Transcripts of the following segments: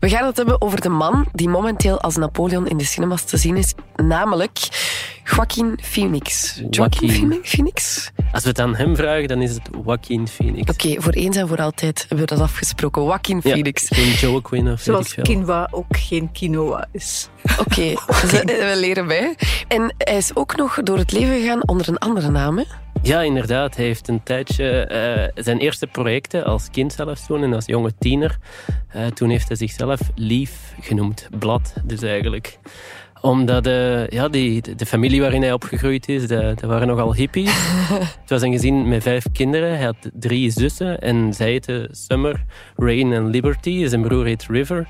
We gaan het hebben over de man die momenteel als Napoleon in de cinemas te zien is, namelijk Joaquin Phoenix. Joaquin Joaquin. Phoenix? Als we het aan hem vragen, dan is het Joaquin Phoenix. Oké, voor eens en voor altijd hebben we dat afgesproken. Joaquin Ja, Phoenix. geen Joaquin of Zoals veel. quinoa ook geen quinoa is. Oké, we leren bij. En hij is ook nog door het leven gegaan onder een andere naam. Hè? Ja, inderdaad. Hij heeft een tijdje eh, zijn eerste projecten als kind zelfs toen en als jonge tiener. eh, toen heeft hij zichzelf Lief genoemd. Blad, dus eigenlijk. Omdat eh, ja, die, de, familie waarin hij opgegroeid is, dat, dat waren nogal hippies. Het was een gezin met vijf kinderen. Hij had drie zussen en zij heten Summer, Rain en Liberty. Zijn broer heet River.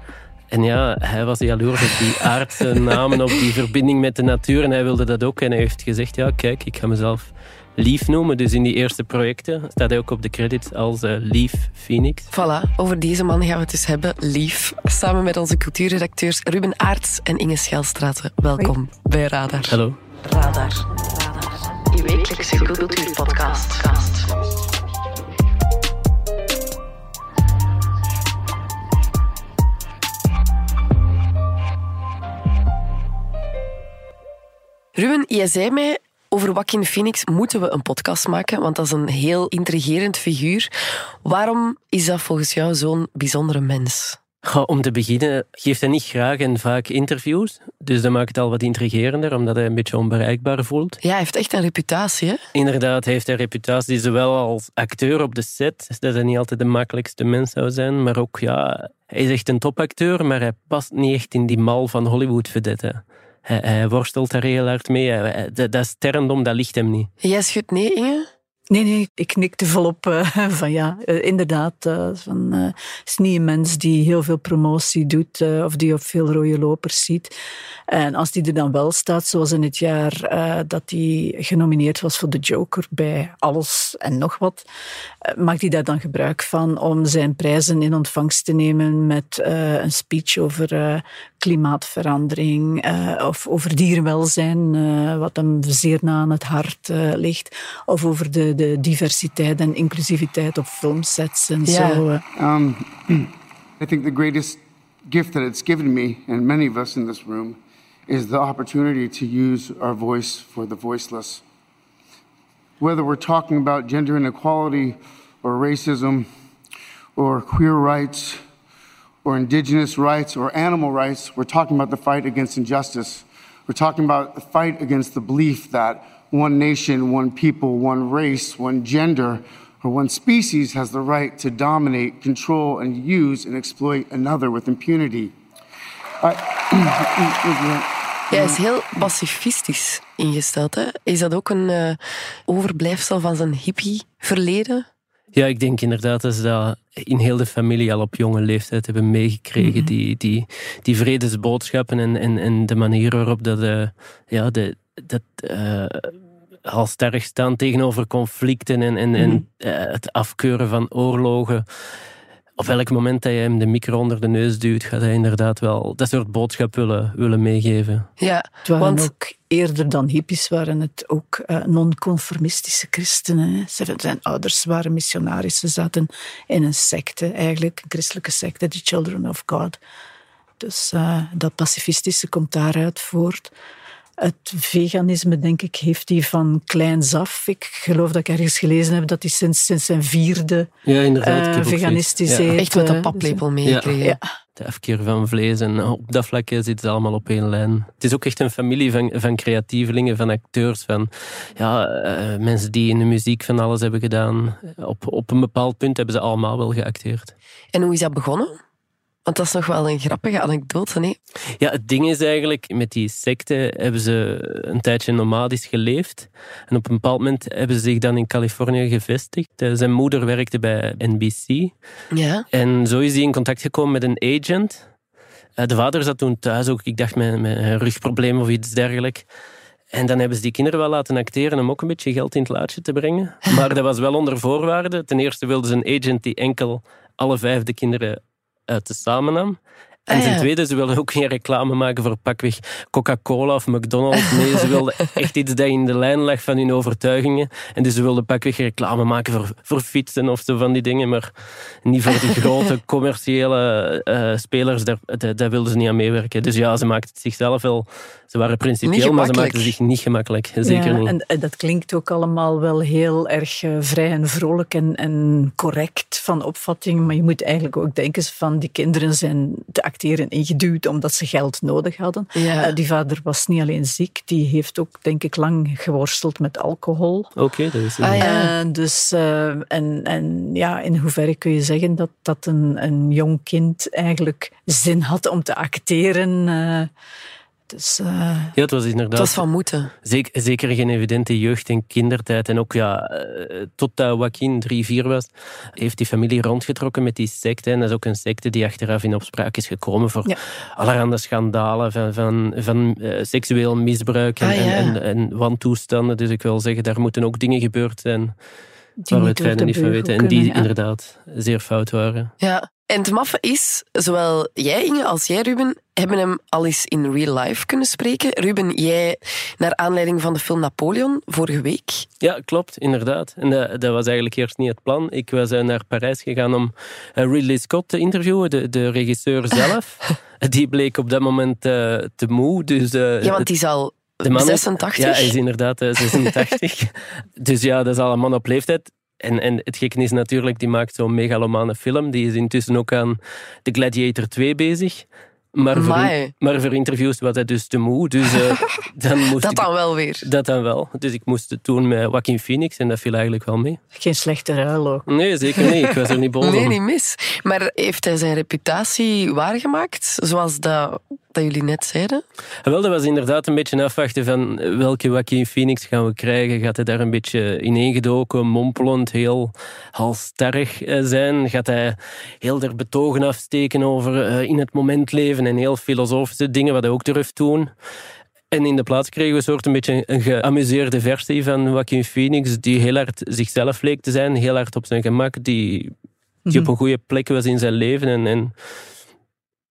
En ja, hij was jaloers op die aardse namen, op die verbinding met de natuur. En hij wilde dat ook. En hij heeft gezegd, ja, kijk, ik ga mezelf Lief noemen. Dus in die eerste projecten staat hij ook op de credits als eh, Lief Phoenix. Voilà, over deze man gaan we het dus hebben. Lief. Samen met onze cultuurredacteurs Ruben Aarts en Inge Schelstraten. Welkom bij Radar. Hallo. Radar. Radar. Je wekelijkse cultuurpodcast. Ruben, jij zei mij over Joaquin Phoenix moeten we een podcast maken, want dat is een heel intrigerend figuur. Waarom is dat volgens jou zo'n bijzondere mens? Om te beginnen geeft hij niet graag en vaak interviews. Dus dat maakt het al wat intrigerender, omdat hij een beetje onbereikbaar voelt. Ja, hij heeft echt een reputatie, hè? Inderdaad, heeft hij reputatie zowel als acteur op de set, dat hij niet altijd de makkelijkste mens zou zijn, maar ook, ja, hij is echt een topacteur, maar hij past niet echt in die mal van Hollywood-vedette. Hij, hij worstelt daar heel hard mee. Dat, dat sterrendom, dat ligt hem niet. Jij schudt nee, Inge? Nee, nee, ik knikte volop eh, van ja, eh, inderdaad. eh, van, het is niet een mens die heel veel promotie doet of die op veel rode lopers ziet. En als die er dan wel staat, zoals in het jaar dat hij genomineerd was voor de Joker bij Alles en nog wat, maakt hij daar dan gebruik van om zijn prijzen in ontvangst te nemen met een speech over klimaatverandering of over dierenwelzijn, wat hem zeer na aan het hart ligt, of over de, de diversiteit en inclusiviteit op filmsets en Ja. zo. eh. Um, I think the greatest gift that it's given me, and many of us in this room, is the opportunity to use our voice for the voiceless. Whether we're talking about gender inequality or racism or queer rights or indigenous rights or animal rights, we're talking about the fight against injustice. We're talking about the fight against the belief that one nation, one people, one race, one gender, or one species has the right to dominate, control, and use and exploit another with impunity. I- Hij is heel pacifistisch ingesteld. Hè? Is dat ook een eh, overblijfsel van zijn hippie-verleden? Ja, ik denk inderdaad dat ze dat in heel de familie al op jonge leeftijd hebben meegekregen. Die, die, die vredesboodschappen en, en, en de manier waarop dat, eh, ja, de, dat eh, al sterk staan tegenover conflicten en, en, en eh, het afkeuren van oorlogen. Op welk moment dat je hem de micro onder de neus duwt, gaat hij inderdaad wel dat soort boodschap willen, willen meegeven. Ja, Het waren want ook eerder dan hippies, waren het ook eh, non-conformistische christenen. hè. Zijn ouders waren missionarissen, zaten in een secte, eigenlijk, een christelijke secte, the Children of God. Dus eh, dat pacifistische komt daaruit voort. Het veganisme, denk ik, heeft hij van kleins af. Ik geloof dat ik ergens gelezen heb dat hij sinds, sinds zijn vierde Ja, inderdaad. eh, veganistisch ja. echt met de eh, paplepel meegekregen. Ja. de afkeer van vlees. En op dat vlak zitten ze allemaal op één lijn. Het is ook echt een familie van, van creatievelingen, van acteurs, van ja, eh, mensen die in de muziek van alles hebben gedaan. Op, op een bepaald punt hebben ze allemaal wel geacteerd. En hoe is dat begonnen? Want dat is nog wel een grappige anekdote, nee? Ja, het ding is eigenlijk, met die secte hebben ze een tijdje nomadisch geleefd. En op een bepaald moment hebben ze zich dan in Californië gevestigd. Eh, Zijn moeder werkte bij NBC. Ja. En zo is hij in contact gekomen met een agent. Eh, De vader zat toen thuis ook, ik dacht, met, met een rugprobleem of iets dergelijks. En dan hebben ze die kinderen wel laten acteren om ook een beetje geld in het laadje te brengen. Maar dat was wel onder voorwaarden. Ten eerste wilden ze een agent die enkel alle vijf de kinderen uit de samen nam. En Ah, ten tweede, ze wilden ook geen reclame maken voor pakweg Coca-Cola of McDonald's. Nee, ze wilden echt iets dat in de lijn lag van hun overtuigingen. En dus ze wilden pakweg reclame maken voor, voor fietsen of zo van die dingen, maar niet voor die grote commerciële eh, spelers. Daar, daar, daar wilden ze niet aan meewerken. Dus ja, ze maakten het zichzelf wel... Ze waren principieel, maar ze maakten zich niet gemakkelijk. Zeker ja, niet. En, en dat klinkt ook allemaal wel heel erg eh, vrij en vrolijk en, en correct van opvatting. Maar je moet eigenlijk ook denken van die kinderen zijn te acteren ingeduwd omdat ze geld nodig hadden. Ja. Eh, die vader was niet alleen ziek, die heeft ook denk ik lang geworsteld met alcohol. Oké, dat is Ah, ja. Eh, dus, eh, en, en ja, in hoeverre kun je zeggen dat, dat een, een jong kind eigenlijk zin had om te acteren? Dus, eh, Ja, het was inderdaad... Het was van moeten. Zeker, zeker geen evidente jeugd- en kindertijd. En ook ja, eh, totdat Joaquin 3, 4 was, heeft die familie rondgetrokken met die secte. En dat is ook een secte die achteraf in opspraak is gekomen voor Ja. allerhande schandalen van, van, van eh, seksueel misbruik en, Ah, ja. en, en, en wantoestanden. Dus ik wil zeggen, daar moeten ook dingen gebeurd zijn die waar we het verder niet van weten. En die kunnen, ja. inderdaad zeer fout waren. Ja. En het maffe is, zowel jij Inge als jij Ruben, hebben hem al eens in real life kunnen spreken. Ruben, jij naar aanleiding van de film Napoleon vorige week. Ja, klopt, inderdaad. En dat, dat was eigenlijk eerst niet het plan. Ik was eh, naar Parijs gegaan om eh, Ridley Scott te interviewen, de, de regisseur zelf. Die bleek op dat moment eh, te moe. Dus, Ja, want die is al de man is- 86. ja, hij is inderdaad eh, 86. dus ja, dat is al een man op leeftijd. En, en het gekke is natuurlijk, die maakt zo'n megalomane film. Die is intussen ook aan The Gladiator 2 bezig. Maar voor, maar voor interviews was hij dus te moe. Dus eh, dan moest Dat ik... dan wel weer. Dat dan wel. Dus ik moest het doen met Joaquin Phoenix en dat viel eigenlijk wel mee. Geen slechte ruil ook. Nee, zeker niet. Ik was er niet boos Nee, niet mis. Maar heeft hij zijn reputatie waargemaakt, zoals dat, dat jullie net zeiden? Wel, dat was inderdaad een beetje afwachten van welke Joaquin Phoenix gaan we krijgen. Gaat hij daar een beetje ineengedoken, mompelend, heel halstarrig eh, zijn? Gaat hij heel er betogen afsteken over eh, in het moment leven en heel filosofische dingen, wat hij ook durft doen? En in de plaats kregen we een soort een beetje een geamuseerde versie van Joaquin Phoenix, die heel hard zichzelf leek te zijn, heel hard op zijn gemak, die, die op een goede plek was in zijn leven. En, en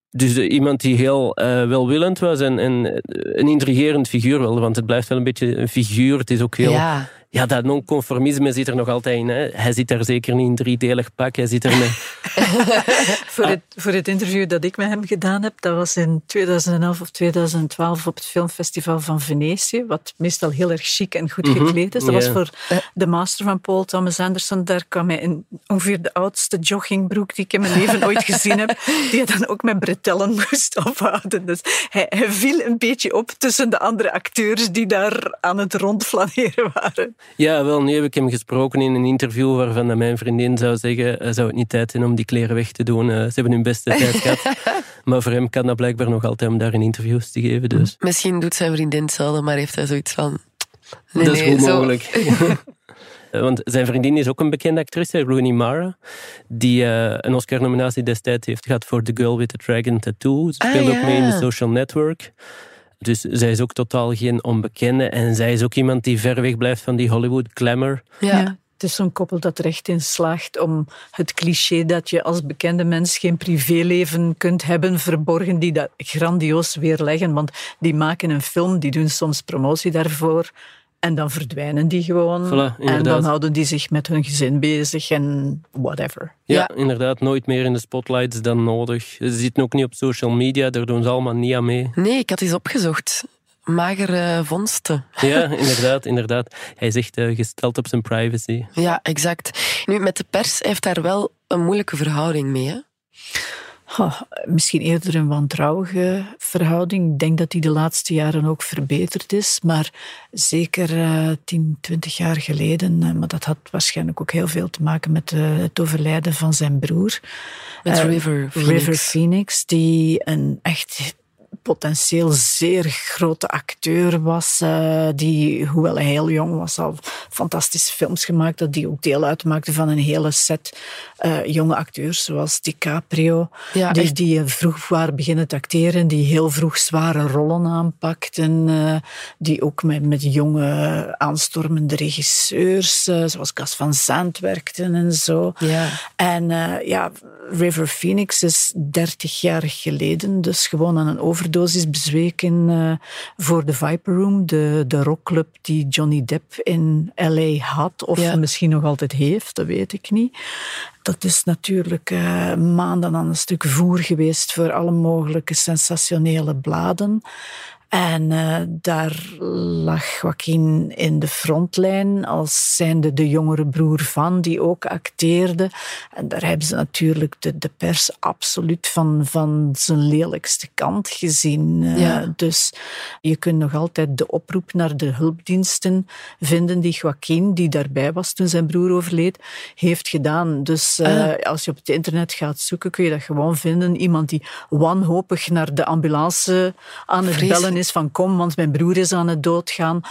dus iemand die heel eh, welwillend was en, en een intrigerend figuur wel, want het blijft wel een beetje een figuur. Het is ook heel... Ja, Ja. dat non-conformisme zit er nog altijd in. Hè. Hij zit daar zeker niet in driedelig pak. Hij zit er met... Voor, het, voor het interview dat ik met hem gedaan heb, dat was in 2011 of 2012 op het Filmfestival van Venetië, wat meestal heel erg chic en goed gekleed is. Dat was voor de master van Paul Thomas Anderson. Daar kwam hij in ongeveer de oudste joggingbroek die ik in mijn leven ooit gezien heb, die hij dan ook met bretellen moest ophouden. Dus hij, hij viel een beetje op tussen de andere acteurs die daar aan het rondflaneren waren. Ja, wel, nu heb ik hem gesproken in een interview waarvan mijn vriendin zou zeggen, eh, zou het niet tijd zijn om die kleren weg te doen. Eh, ze hebben hun beste tijd gehad. Maar voor hem kan dat blijkbaar nog altijd om daar een interviews te geven. Dus. Misschien doet zijn vriendin hetzelfde, maar heeft hij zoiets van... Nee, dat is goed mogelijk. Eh, Want zijn vriendin is ook een bekende actrice, Rooney Mara, die een Oscar-nominatie destijds heeft gehad voor The Girl with the Dragon Tattoo. Ze Ah, speelde ook mee in. The Social Network. Dus zij is ook totaal geen onbekende. En zij is ook iemand die ver weg blijft van die Hollywood glamour. Ja. Het is zo'n koppel dat er echt in slaagt om het cliché dat je als bekende mens geen privéleven kunt hebben verborgen, die dat grandioos weerleggen. Want die maken een film, die doen soms promotie daarvoor. En dan verdwijnen die gewoon. Voilà, en dan houden die zich met hun gezin bezig en whatever. Ja, Ja. inderdaad, nooit meer in de spotlights dan nodig. Ze zitten ook niet op social media, daar doen ze allemaal niet aan mee. Nee, ik had eens opgezocht. Magere vondsten. Ja, inderdaad, inderdaad. Hij echt eh, gesteld op zijn privacy. Ja, exact. Nu, met de pers heeft daar wel een moeilijke verhouding mee, hè? Oh, misschien eerder een wantrouwige verhouding. Ik denk dat die de laatste jaren ook verbeterd is. Maar zeker eh 10, 20 jaar geleden. eh, maar dat had waarschijnlijk ook heel veel te maken met eh, het overlijden van zijn broer. Met Eh, River Phoenix. River Phoenix, die een echt potentieel zeer grote acteur was, uh, die, hoewel hij heel jong was, al fantastische films gemaakt had, die ook deel uitmaakte van een hele set uh, jonge acteurs, zoals DiCaprio, ja, die, die vroeg waren beginnen te acteren, die heel vroeg zware rollen aanpakten, uh, die ook met, met jonge aanstormende regisseurs, zoals Gas van Zandt werkten en zo. Ja. En ja, River Phoenix is 30 jaar geleden dus gewoon aan een overdosis bezweken uh, voor de Viper Room, de, de rockclub die Johnny Depp in L.A. had, of misschien nog altijd heeft, dat weet ik niet. Dat is natuurlijk uh, maanden aan een stuk voer geweest voor alle mogelijke sensationele bladen. En uh, daar lag Joaquin in de frontlijn als zijnde de jongere broer van, die ook acteerde. En daar hebben ze natuurlijk de, de pers absoluut van, van zijn lelijkste kant gezien. Uh, ja. Dus je kunt nog altijd de oproep naar de hulpdiensten vinden die Joaquin, die daarbij was toen zijn broer overleed, heeft gedaan. Dus uh, als je op het internet gaat zoeken, kun je dat gewoon vinden. Iemand die wanhopig naar de ambulance aan het bellen is van kom, want mijn broer is aan het doodgaan.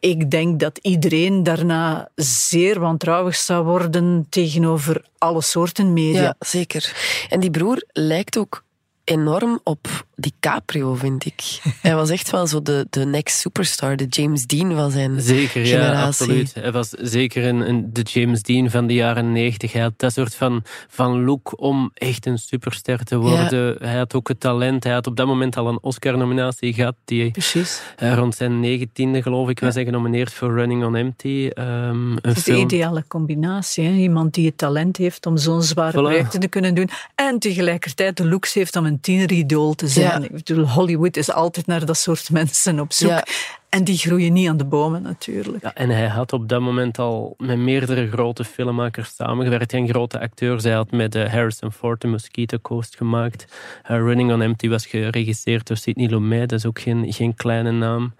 Ik denk dat iedereen daarna zeer wantrouwig zou worden tegenover alle soorten media. Ja, zeker. En die broer lijkt ook enorm op DiCaprio, vind ik. Hij was echt wel zo de, de next superstar, de James Dean van zijn zeker, generatie. Ja, absoluut. Hij was zeker een, een, de James Dean van de jaren negentig. Hij had dat soort van, van look om echt een superster te worden. Hij had ook het talent. Hij had op dat moment al een Oscar-nominatie gehad. Die Precies. rond zijn negentiende, geloof ik, was hij genomineerd voor Running on Empty. Um, een is de ideale combinatie. Hè? Iemand die het talent heeft om zo'n zware voilà. projecten te kunnen doen en tegelijkertijd de looks heeft om een tieneridool te zijn. Ja. Ik bedoel, Hollywood is altijd naar dat soort mensen op zoek. Ja. En die groeien niet aan de bomen natuurlijk. Ja, en hij had op dat moment al met meerdere grote filmmakers samengewerkt. En grote acteurs. Hij had met uh, Harrison Ford de Mosquito Coast gemaakt. Uh, Running on Empty was geregisseerd door Sidney Lumet. Dat is ook geen, geen kleine naam.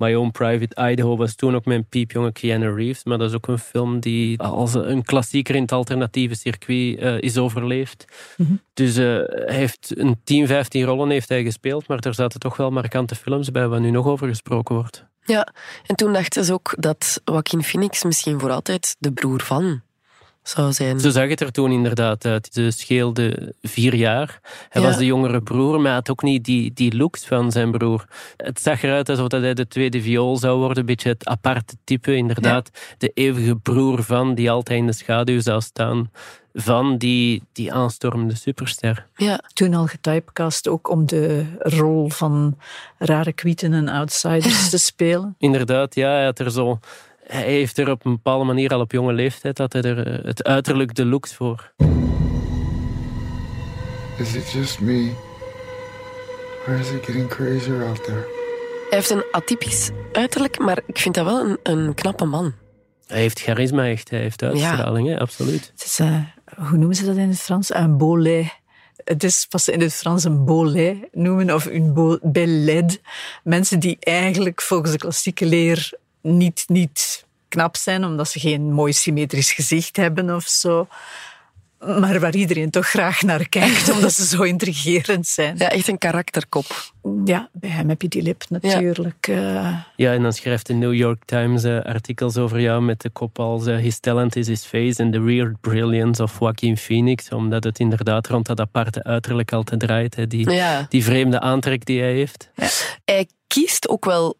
My Own Private Idaho was toen ook mijn piepjonge Keanu Reeves. Maar dat is ook een film die als een klassieker in het alternatieve circuit uh, is overleefd. Mm -hmm. Dus uh, hij heeft een 10, 15 rollen heeft hij gespeeld. Maar er zaten toch wel markante films bij waar nu nog over gesproken wordt. Ja, en toen dachten ze ook dat Joaquin Phoenix misschien voor altijd de broer van zou zijn. Zo zag het er toen inderdaad uit. Ze scheelde vier jaar. Hij ja. was de jongere broer, maar hij had ook niet die, die looks van zijn broer. Het zag eruit alsof hij de tweede viool zou worden. Een beetje het aparte type, inderdaad. Ja. De eeuwige broer van, die altijd in de schaduw zou staan van die, die aanstormende superster. Ja. Toen al getypecast ook om de rol van rare kwieten en outsiders te spelen. Inderdaad, ja. Hij had er zo hij heeft er op een bepaalde manier al op jonge leeftijd dat hij er eh, het uiterlijk de looks voor. Is it just me? Or is it getting crazier out there? Hij heeft een atypisch uiterlijk, maar ik vind dat wel een, een knappe man. Hij heeft charisma, echt. Hij heeft uitstraling, ja. absoluut. Het is, uh, hoe noemen ze dat in het Frans? Een bolet. Het is pas in het Frans een bolet noemen of een belled. Mensen die eigenlijk volgens de klassieke leer niet, niet knap zijn, omdat ze geen mooi symmetrisch gezicht hebben of zo. Maar waar iedereen toch graag naar kijkt, omdat ze zo intrigerend zijn. Ja, echt een karakterkop. Ja, bij hem heb je die lip natuurlijk. Ja, ja en dan schrijft de New York Times uh, artikels over jou met de kop als uh, His talent is his face and the weird brilliance of Joaquin Phoenix. Omdat het inderdaad rond dat aparte uiterlijk altijd draait. Hè, die, ja. die vreemde aantrek die hij heeft. Ja. Hij kiest ook wel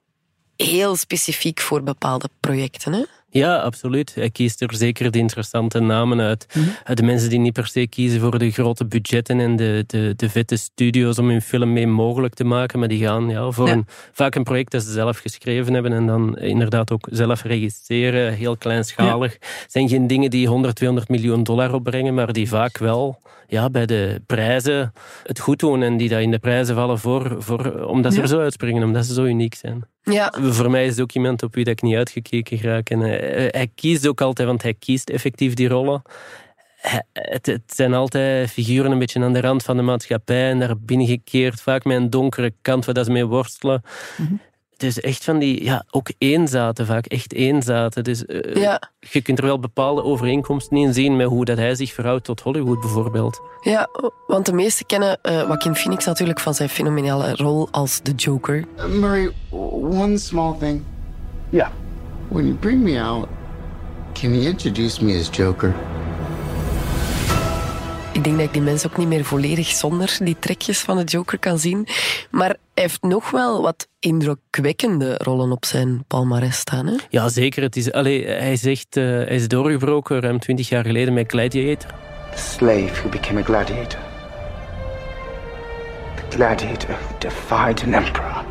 heel specifiek voor bepaalde projecten. Hè? Ja, absoluut. Hij kiest er zeker de interessante namen uit. Mm -hmm. De mensen die niet per se kiezen voor de grote budgetten en de, de, de vette studio's om hun film mee mogelijk te maken, maar die gaan ja, voor ja. Een, vaak een project dat ze zelf geschreven hebben en dan inderdaad ook zelf registreren, heel kleinschalig. Ja. zijn geen dingen die 100, 200 miljoen dollar opbrengen, maar die vaak wel ja, bij de prijzen het goed doen en die dat in de prijzen vallen voor, voor, omdat ze ja. er zo uitspringen, omdat ze zo uniek zijn. Ja. Voor mij is het ook iemand op wie dat ik niet uitgekeken raak. En hij, hij kiest ook altijd, want hij kiest effectief die rollen. Het, het, zijn altijd figuren een beetje aan de rand van de maatschappij en daar binnengekeerd, vaak met een donkere kant waar dat ze mee worstelen. Mm -hmm. Dus echt van die, ja, ook eenzaten vaak, echt eenzaten. Dus uh, Ja. je kunt er wel bepaalde overeenkomsten in zien met hoe dat hij zich verhoudt tot Hollywood bijvoorbeeld. Ja, want de meesten kennen eh Joaquin Phoenix natuurlijk van zijn fenomenale rol als de Joker. Uh, Murray, one small thing. Yeah. When you bring me out, can you introduce me as Joker? Ik denk dat ik die mensen ook niet meer volledig zonder die trekjes van de Joker kan zien. Maar hij heeft nog wel wat indrukwekkende rollen op zijn palmarès staan. Hè? Ja, zeker. Het is, allee, hij zegt, eh, hij is doorgebroken ruim twintig jaar geleden met Gladiator. The slave who became a gladiator. The gladiator who defied an emperor.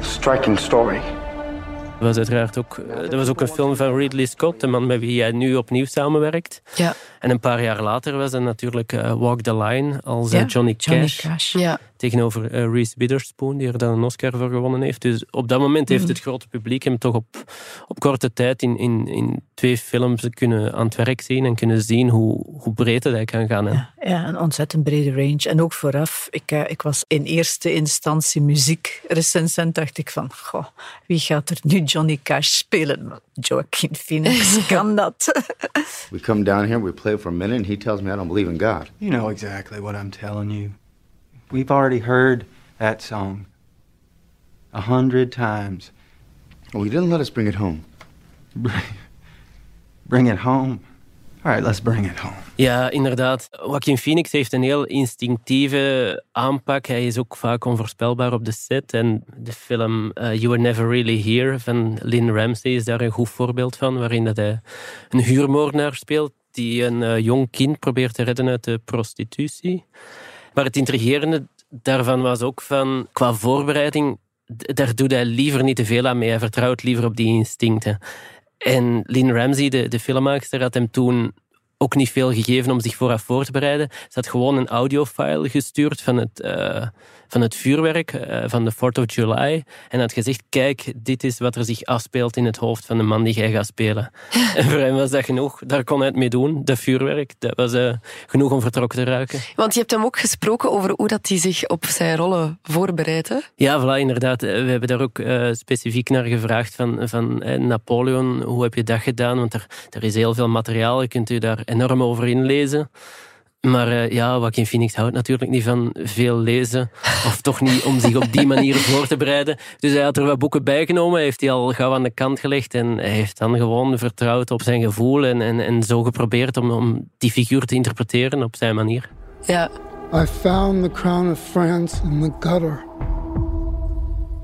Striking story. Dat was uiteraard ook, eh, dat was ook een film van Ridley Scott, de man met wie hij nu opnieuw samenwerkt. Ja. En een paar jaar later was er natuurlijk eh, Walk the Line als Ja, Johnny, Johnny Cash. Ja. Tegenover eh, Reese Witherspoon, die er dan een Oscar voor gewonnen heeft. Dus op dat moment heeft het grote publiek hem toch op, op korte tijd in, in, in twee films kunnen aan het werk zien en kunnen zien hoe, hoe breed het hij kan gaan. Ja, ja, een ontzettend brede range. En ook vooraf, ik, eh, ik was in eerste instantie muziekrecensent, dacht ik van, goh, wie gaat er nu Johnny Cash spelen? Joaquin Phoenix, kan dat? We come down here, we play for a minute, and he tells me I don't believe in God. You know exactly what I'm telling you. We've already heard that song a hundred times. Well, he didn't let us bring it home. Bring it home. All right, let's bring it home. Ja, inderdaad. Joaquin Phoenix heeft een heel instinctieve aanpak. Hij is ook vaak onvoorspelbaar op de set. En de film eh, You Were Never Really Here van Lynn Ramsey is daar een goed voorbeeld van, waarin dat hij een huurmoordenaar speelt die een eh, jong kind probeert te redden uit de prostitutie. Maar het intrigerende daarvan was ook van, qua voorbereiding, daar doet hij liever niet te veel aan mee. Hij vertrouwt liever op die instincten. En Lynn Ramsey, de, de filmmaakster, had hem toen ook niet veel gegeven om zich vooraf voor te bereiden. Ze had gewoon een audiofile gestuurd van het, eh, van het vuurwerk eh, van de 4th of July. En had gezegd, kijk, dit is wat er zich afspeelt in het hoofd van de man die jij gaat spelen. en voor hem was dat genoeg. Daar kon hij het mee doen, dat vuurwerk. Dat was eh, genoeg om vertrokken te ruiken. Want je hebt hem ook gesproken over hoe dat hij zich op zijn rollen voorbereidt. Hè? Ja, voilà, inderdaad. Eh, We hebben daar ook specifiek naar gevraagd van, van Napoleon. Hoe heb je dat gedaan? Want er, er is heel veel materiaal. Je kunt u daar enorm over inlezen. Maar eh, ja, Joaquin Phoenix houdt natuurlijk niet van veel lezen. Of toch niet om zich op die manier voor te bereiden. Dus hij had er wat boeken bijgenomen. Heeft die al gauw aan de kant gelegd. En hij heeft dan gewoon vertrouwd op zijn gevoel. En, en, en zo geprobeerd om, om die figuur te interpreteren op zijn manier. Ja. I found the crown of France in the gutter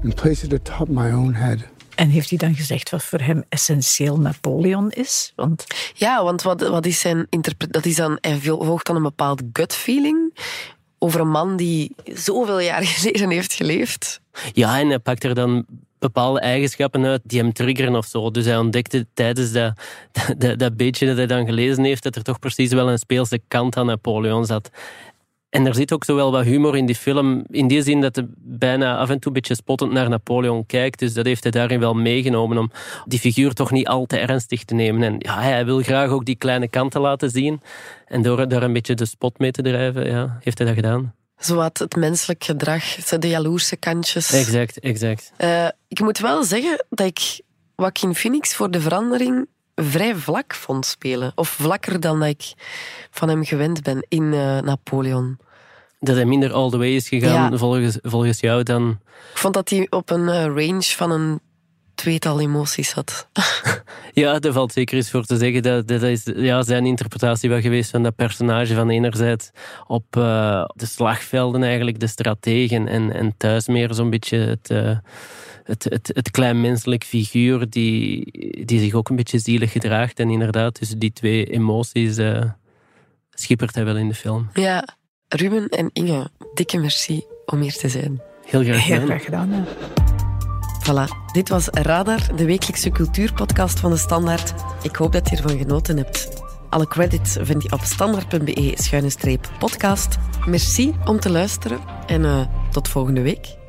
and placed it atop my own head. En heeft hij dan gezegd wat voor hem essentieel Napoleon is? Want Ja, want wat, wat is zijn interpre- Dat is dan, hij volgt dan een bepaald gut feeling over een man die zoveel jaar geleden heeft geleefd. Ja, en hij pakt er dan bepaalde eigenschappen uit die hem triggeren of zo. Dus hij ontdekte tijdens dat, dat, dat beetje dat hij dan gelezen heeft, dat er toch precies wel een speelse kant aan Napoleon zat. En er zit ook zo wel wat humor in die film, in die zin dat hij bijna af en toe een beetje spottend naar Napoleon kijkt. Dus dat heeft hij daarin wel meegenomen om die figuur toch niet al te ernstig te nemen. En ja, hij wil graag ook die kleine kanten laten zien. En door daar een beetje de spot mee te drijven, ja, heeft hij dat gedaan. Zowat het menselijk gedrag, de jaloerse kantjes. Exact, exact. Eh, ik moet wel zeggen dat ik Joaquin Phoenix voor de verandering vrij vlak vond spelen. Of vlakker dan dat ik van hem gewend ben in eh, Napoleon. dat hij minder all the way is gegaan Ja. volgens, volgens jou dan... Ik vond dat hij op een eh, range van een tweetal emoties had. Ja, daar valt zeker iets voor te zeggen. Dat, dat is ja, zijn interpretatie wel geweest van dat personage van enerzijds op eh, de slagvelden eigenlijk, de strategen en, en thuis meer zo'n beetje het, eh, het, het, het klein menselijk figuur die, die zich ook een beetje zielig gedraagt. En inderdaad, tussen die twee emoties eh, schippert hij wel in de film. Ja, Ruben en Inge, dikke merci om hier te zijn. Heel graag heel gedaan. graag gedaan. Ja. Voilà, dit was Radar, de wekelijkse cultuurpodcast van de Standaard. Ik hoop dat je ervan genoten hebt. Alle credits vind je op standaard.be-podcast. Merci om te luisteren en eh, tot volgende week.